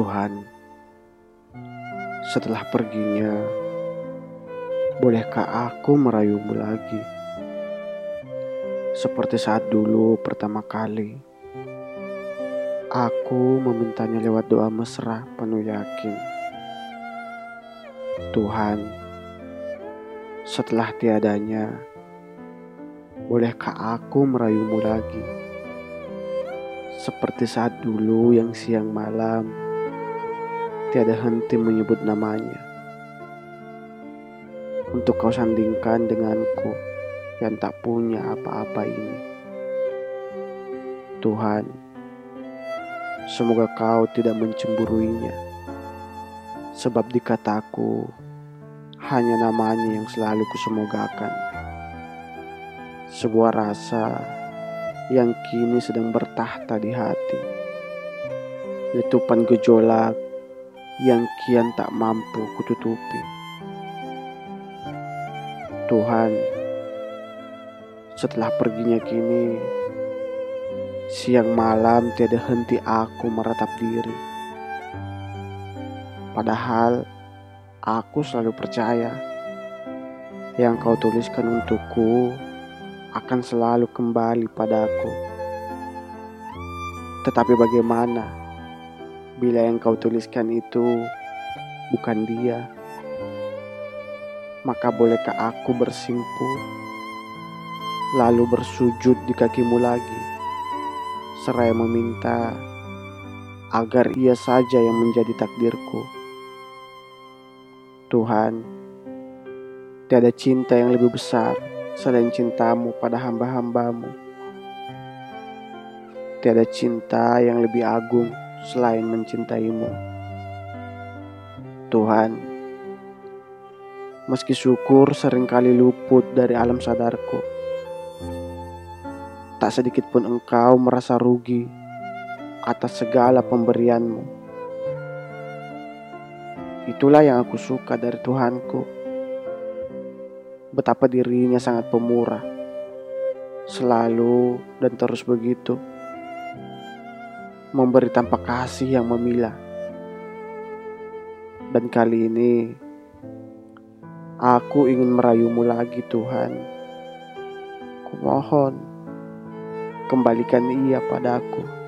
Tuhan, setelah perginya, bolehkah aku merayumu lagi? Seperti saat dulu pertama kali, aku memintanya lewat doa mesra penuh yakin. Tuhan, setelah tiadanya, bolehkah aku merayumu lagi? Seperti saat dulu yang siang malam, tiada henti menyebut namanya. Untuk kau sandingkan denganku yang tak punya apa-apa ini. Tuhan, semoga kau tidak mencemburuinya. Sebab di kataku, hanya namanya yang selalu kusemogakan. Sebuah rasa yang kini sedang bertahta di hati. Letupan gejolak yang kian tak mampu kututupi. Tuhan, setelah perginya kini, siang malam tiada henti aku meratap diri. Padahal aku selalu percaya yang kau tuliskan untukku akan selalu kembali padaku. Tetapi bagaimana bila yang kau tuliskan itu bukan dia? Maka bolehkah aku bersimpu lalu bersujud di kakimu lagi seraya meminta agar ia saja yang menjadi takdirku. Tuhan, tiada cinta yang lebih besar selain cintamu pada hamba-hambamu. Tiada cinta yang lebih agung selain mencintaimu. Tuhan, meski syukur sering kali luput dari alam sadarku, tak sedikit pun engkau merasa rugi atas segala pemberianmu. Itulah yang aku suka dari Tuhanku betapa dirinya sangat pemurah. Selalu dan terus begitu. Memberi tanpa kasih yang memilah. Dan kali ini aku ingin merayumu lagi Tuhan. Kumohon kembalikan ia padaku.